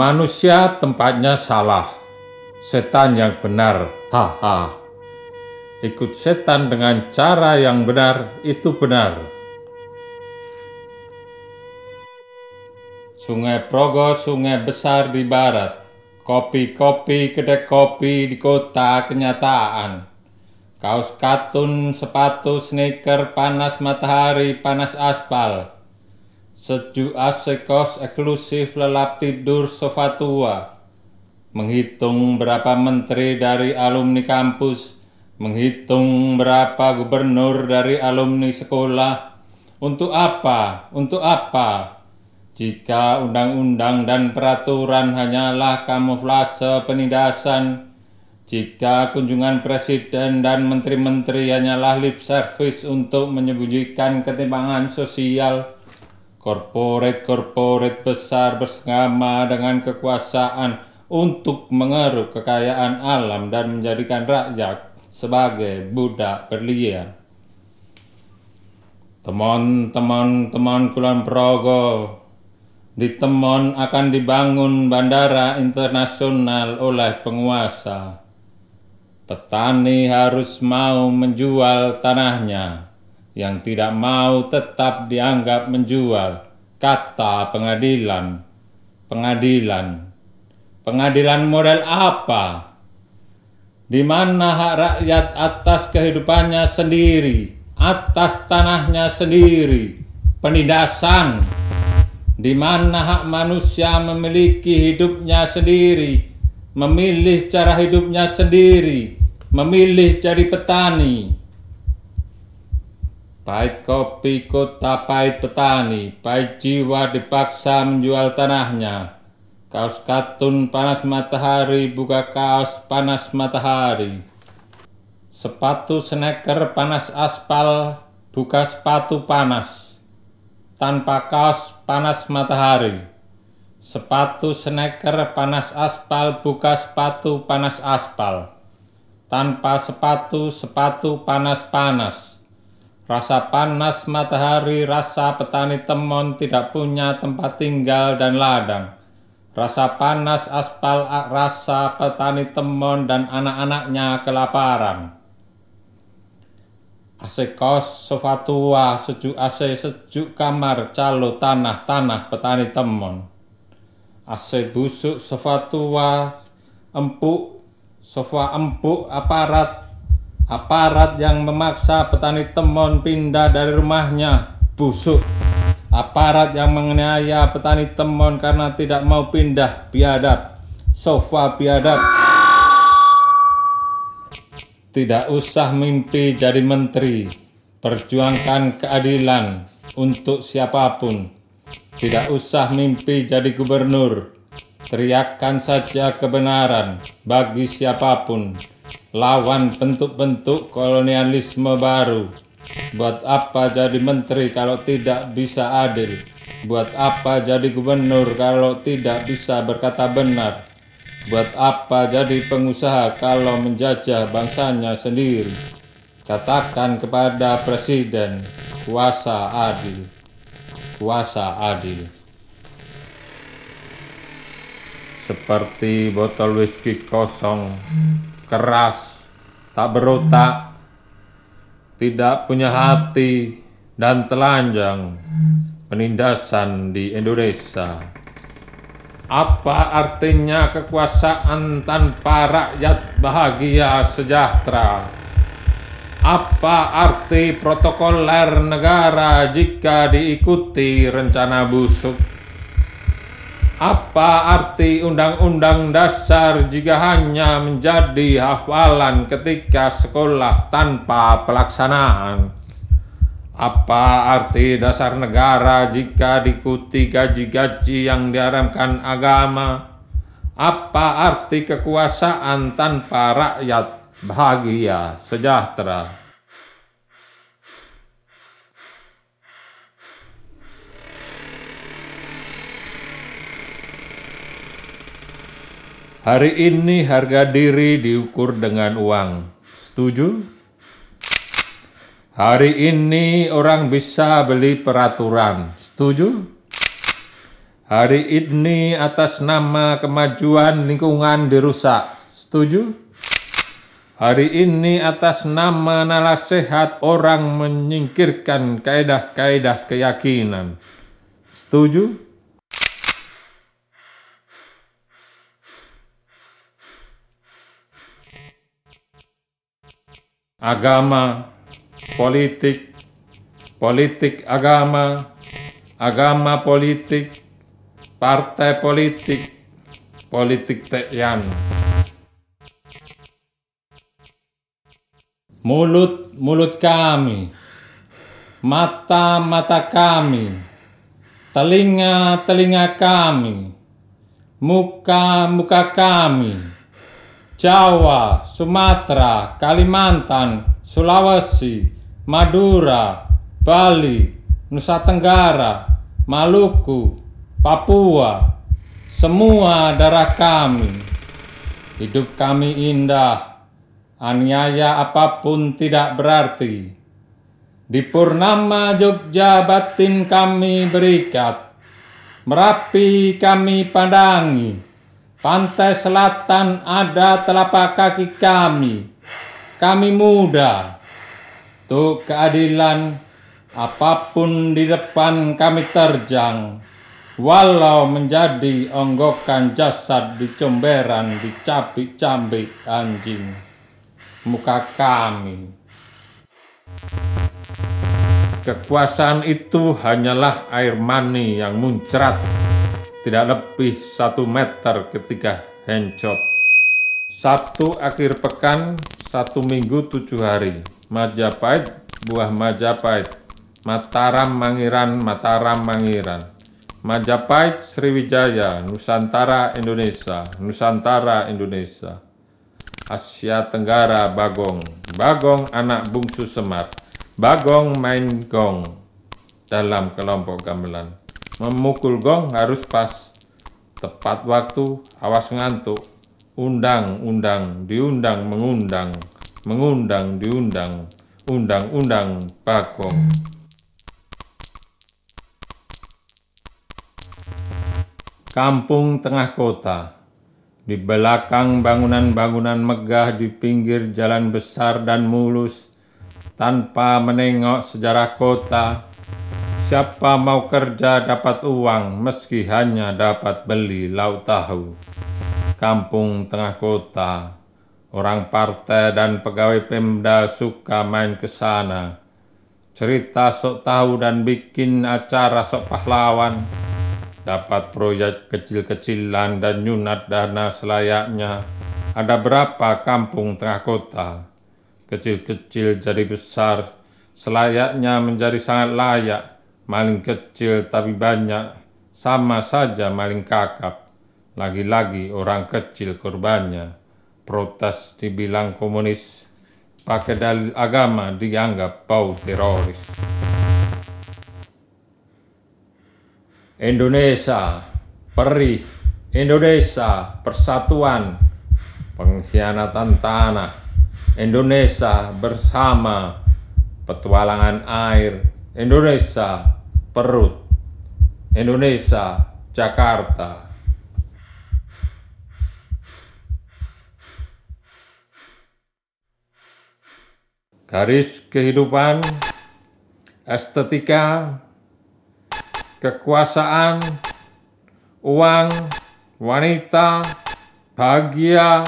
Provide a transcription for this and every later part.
Manusia tempatnya salah, setan yang benar. Haha. Ikut setan dengan cara yang benar itu benar. Sungai Progo, sungai besar di barat. Kopi-kopi, kedai kopi di kota kenyataan. Kaos katun, sepatu, sneaker, panas matahari, panas aspal. Sejuk AC kos eksklusif lelap tidur sofa tua. Menghitung berapa menteri dari alumni kampus, menghitung berapa gubernur dari alumni sekolah. Untuk apa? Untuk apa? Jika undang-undang dan peraturan hanyalah kamuflase penindasan, jika kunjungan presiden dan menteri-menteri hanyalah lip service untuk menyembunyikan ketimpangan sosial, korporat-korporat besar bersama dengan kekuasaan untuk mengeruk kekayaan alam dan menjadikan rakyat sebagai budak berlian. Teman-teman teman Kulon Progo, di Temon akan dibangun bandara internasional oleh penguasa. Petani harus mau menjual tanahnya, yang tidak mau tetap dianggap menjual. Kata pengadilan, pengadilan, pengadilan model apa? Di mana hak rakyat atas kehidupannya sendiri, atas tanahnya sendiri, penindasan di mana hak manusia memiliki hidupnya sendiri, memilih cara hidupnya sendiri, memilih jadi petani. Pahit kopi kota pahit petani, pahit jiwa dipaksa menjual tanahnya. Kaos katun panas matahari, buka kaos panas matahari. Sepatu sneaker panas aspal, buka sepatu panas. Tanpa kaos panas matahari. Sepatu sneaker panas aspal, buka sepatu panas aspal. Tanpa sepatu, sepatu panas-panas. Rasa panas matahari, rasa petani temon tidak punya tempat tinggal dan ladang. Rasa panas aspal, rasa petani temon dan anak-anaknya kelaparan. AC kos, sofa tua, sejuk AC, sejuk kamar, calo, tanah, tanah, petani temon. AC busuk, sofa tua, empuk, sofa empuk, aparat, aparat yang memaksa petani temon pindah dari rumahnya, busuk. Aparat yang menganiaya petani temon karena tidak mau pindah, biadab. Sofa biadab. Tidak usah mimpi jadi menteri, perjuangkan keadilan untuk siapa pun. Tidak usah mimpi jadi gubernur, teriakkan saja kebenaran bagi siapa pun. Lawan bentuk-bentuk kolonialisme baru. Buat apa jadi menteri kalau tidak bisa adil? Buat apa jadi gubernur kalau tidak bisa berkata benar? Buat apa jadi pengusaha kalau menjajah bangsanya sendiri? Katakan kepada presiden, kuasa adil, kuasa adil. Seperti botol whisky kosong, keras, tak berotak, tidak punya hati, dan telanjang. Penindasan di Indonesia. Apa artinya kekuasaan tanpa rakyat bahagia sejahtera? Apa arti protokoler negara jika diikuti rencana busuk? Apa arti undang-undang dasar jika hanya menjadi hafalan ketika sekolah tanpa pelaksanaan? Apa arti dasar negara jika diikuti gaji-gaji yang diharamkan agama? Apa arti kekuasaan tanpa rakyat bahagia sejahtera? Hari ini harga diri diukur dengan uang. Setuju? Hari ini orang bisa beli peraturan. Setuju? Hari ini atas nama kemajuan lingkungan dirusak. Setuju? Hari ini atas nama nalar sehat orang menyingkirkan kaedah-kaedah keyakinan. Setuju? Agama, politik, politik agama, agama politik, partai politik, politik tekyan. Mulut-mulut kami, mata-mata kami, telinga-telinga kami, muka-muka kami, Jawa, Sumatera, Kalimantan, Sulawesi, Madura, Bali, Nusa Tenggara, Maluku, Papua, semua darah kami. Hidup kami indah, aniaya apa pun tidak berarti. Di purnama Jogja batin kami berikat, Merapi kami pandangi, pantai selatan ada telapak kaki kami, kami muda. Untuk keadilan, apa pun di depan kami terjang, walau menjadi onggokan jasad di comberan dicabik-cambik anjing muka kami. Kekuasaan itu hanyalah air mani yang muncrat tidak lebih satu meter ketika hencot. Satu akhir pekan satu minggu tujuh hari. Majapahit buah Majapahit. Mataram Mangiran Mataram Mangiran. Majapahit Sriwijaya, Nusantara Indonesia, Nusantara Indonesia. Asia Tenggara Bagong, Bagong anak bungsu Semar, Bagong main gong. Dalam kelompok gamelan. Memukul gong harus pas, tepat waktu, awas ngantuk, undang-undang, diundang mengundang, mengundang diundang, undang-undang Bagong. Kampung tengah kota. Di belakang bangunan-bangunan megah di pinggir jalan besar dan mulus, tanpa menengok sejarah kota, siapa mau kerja dapat uang meski hanya dapat beli lauk tahu. Kampung tengah kota, orang partai dan pegawai Pemda suka main ke sana. Cerita sok tahu dan bikin acara sok pahlawan dapat proyek kecil-kecilan dan nyunat dana selayaknya. Ada berapa kampung tengah kota? Kecil-kecil jadi besar, selayaknya menjadi sangat layak. Maling kecil tapi banyak, sama saja maling kakap. Lagi-lagi orang kecil korbannya. Protes dibilang komunis, pakai dalil agama dianggap bau teroris. Indonesia, perih, Indonesia, persatuan, pengkhianatan tanah, Indonesia bersama, petualangan air, Indonesia, perut, Indonesia, Jakarta. Garis kehidupan, estetika, kekuasaan, uang, wanita, bahagia,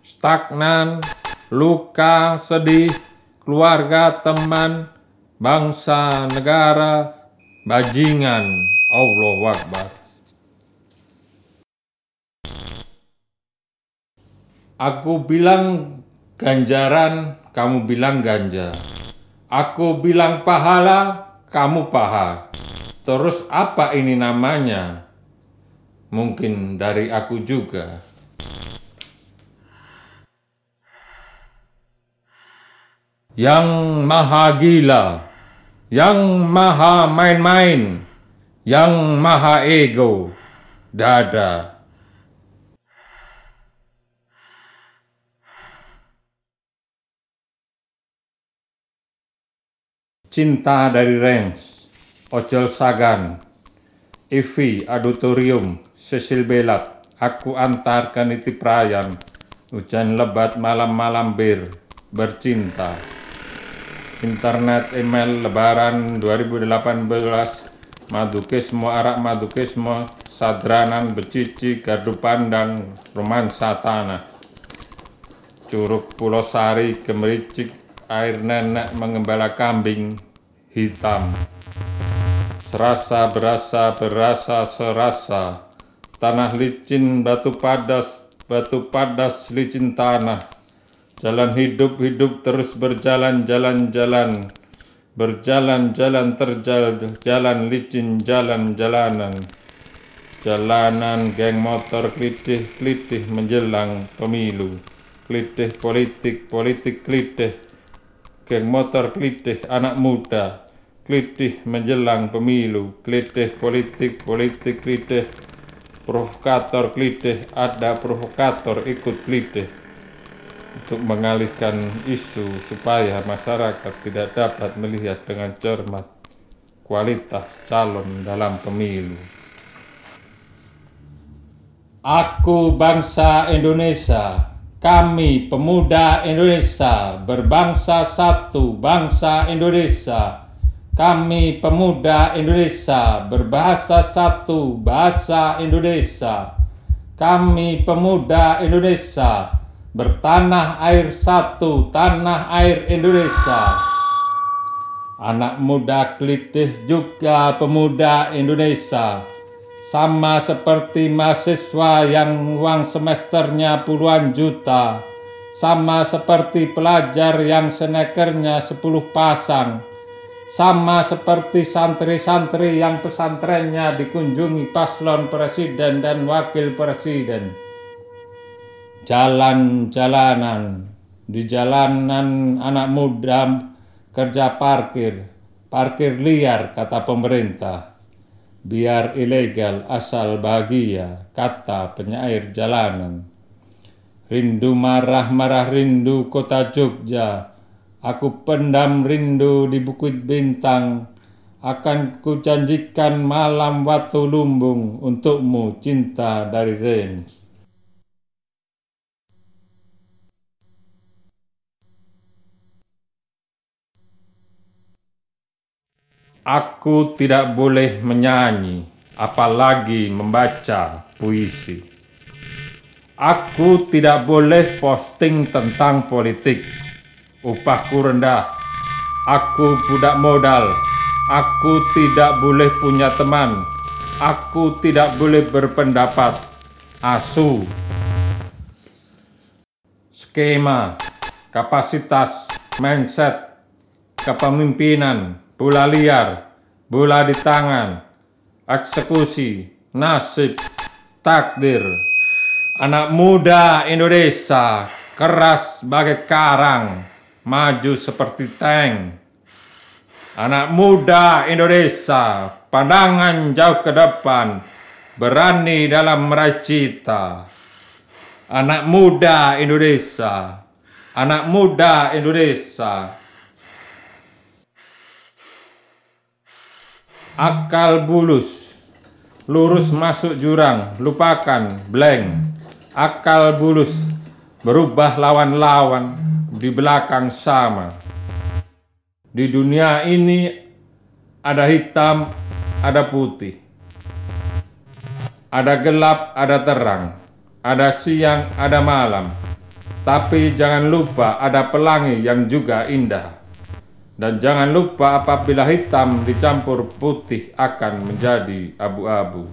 stagnan, luka, sedih, keluarga, teman, bangsa, negara, bajingan. Allah Akbar. Aku bilang ganjaran, kamu bilang ganja. Aku bilang pahala, kamu paha. Terus apa ini namanya? Mungkin dari aku juga. Yang maha gila, yang maha main-main, yang maha ego, dada. Cinta dari Reims ojol sagan, Ivi Auditorium, Cecil Belat, aku antarkan iti prayan, hujan lebat malam-malam bir, bercinta. Internet email lebaran 2018, madukismo arak madukismo, sadranan becici gardu pandang, romansa tanah. Curug Pulau Sari, gemericik, air nenek mengembala kambing, hitam. Serasa berasa berasa serasa Tanah licin batu padas Batu padas licin tanah Jalan hidup-hidup terus berjalan jalan-jalan Berjalan-jalan terjal Jalan licin jalan-jalanan Jalanan. Geng motor klitih-klitih menjelang pemilu. Klitih politik, politik klitih. Geng motor klitih anak muda. Klitih menjelang pemilu, klitih politik, politik klitih, provokator klitih, ada provokator ikut klitih untuk mengalihkan isu supaya masyarakat tidak dapat melihat dengan cermat kualitas calon dalam pemilu. Aku bangsa Indonesia, kami pemuda Indonesia, berbangsa satu bangsa Indonesia, kami pemuda Indonesia berbahasa satu bahasa Indonesia. Kami pemuda Indonesia bertanah air satu tanah air Indonesia. Anak muda klitih juga pemuda Indonesia. Sama seperti mahasiswa yang uang semesternya puluhan juta. Sama seperti pelajar yang senekernya sepuluh pasang sama seperti santri-santri yang pesantrennya dikunjungi paslon presiden dan wakil presiden. Jalan-jalanan, di jalanan anak muda kerja parkir, parkir liar kata pemerintah. Biar ilegal asal bahagia, kata penyair jalanan. Rindu marah-marah rindu kota Jogja, Aku pendam rindu di Bukit Bintang, akan kujanjikan malam waktu lumbung untukmu cinta dari Ren. Aku tidak boleh menyanyi, apalagi membaca puisi. Aku tidak boleh posting tentang politik. Upahku rendah, aku budak modal, aku tidak boleh punya teman, aku tidak boleh berpendapat, asu, skema, kapasitas, mindset, kepemimpinan, bola liar, bola di tangan, eksekusi, nasib, takdir, anak muda Indonesia keras bagai karang, maju seperti tank. Anak muda Indonesia, pandangan jauh ke depan, berani dalam meraih cita. Anak muda Indonesia, anak muda Indonesia. Akal bulus, lurus masuk jurang, lupakan blank. Akal bulus, berubah lawan-lawan, di belakang sama. Di dunia ini ada hitam, ada putih. Ada gelap, ada terang. Ada siang, ada malam. Tapi jangan lupa ada pelangi yang juga indah. Dan jangan lupa apabila hitam dicampur putih akan menjadi abu-abu.